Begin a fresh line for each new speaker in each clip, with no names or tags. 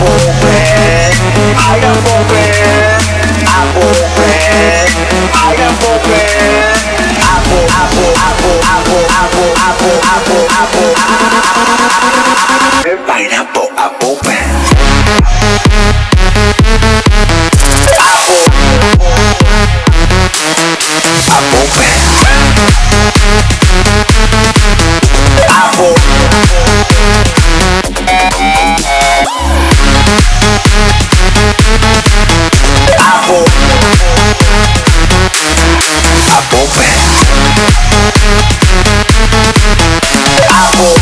Apple man. Pineapple man. Apple man. Pineapple man. Apple apple apple apple apple apple apple apple. Pineapple apple man. Apple Man. Apple.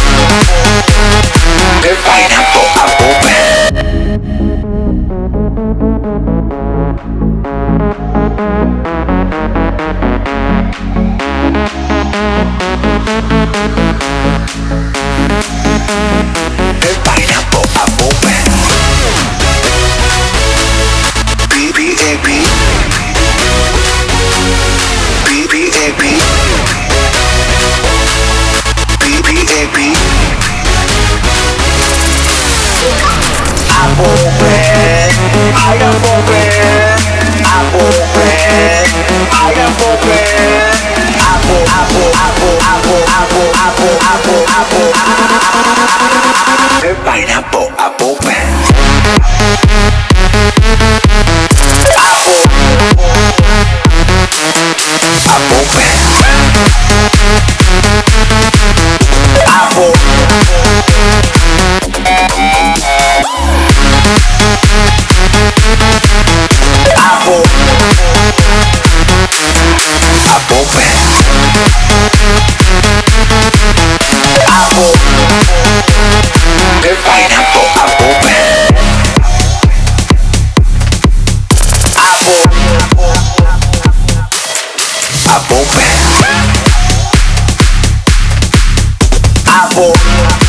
Apple man. Pineapple man. Apple man. Pineapple man. Apple apple apple apple apple apple apple apple. Pineapple apple. Apple Apple. Apple man. Apple.